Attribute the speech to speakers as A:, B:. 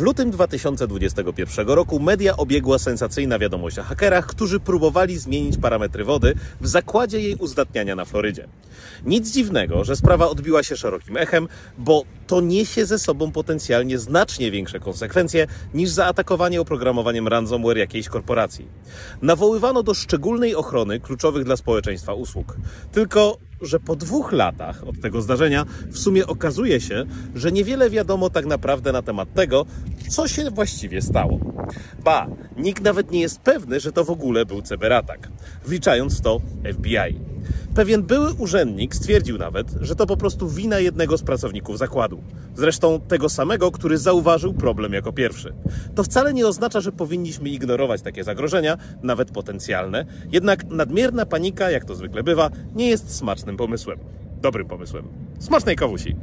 A: W lutym 2021 roku media obiegła sensacyjna wiadomość o hakerach, którzy próbowali zmienić parametry wody w zakładzie jej uzdatniania na Florydzie. Nic dziwnego, że sprawa odbiła się szerokim echem, bo to niesie ze sobą potencjalnie znacznie większe konsekwencje niż zaatakowanie oprogramowaniem ransomware jakiejś korporacji. Nawoływano do szczególnej ochrony kluczowych dla społeczeństwa usług. Tylko, że po dwóch latach od tego zdarzenia w sumie okazuje się, że niewiele wiadomo tak naprawdę na temat tego, co się właściwie stało. Ba, nikt nawet nie jest pewny, że to w ogóle był cyberatak, wliczając to FBI. Pewien były urzędnik stwierdził nawet, że to po prostu wina jednego z pracowników zakładu. Zresztą tego samego, który zauważył problem jako pierwszy. To wcale nie oznacza, że powinniśmy ignorować takie zagrożenia, nawet potencjalne, jednak nadmierna panika, jak to zwykle bywa, nie jest smacznym pomysłem. Dobrym pomysłem. Smacznej kawusi!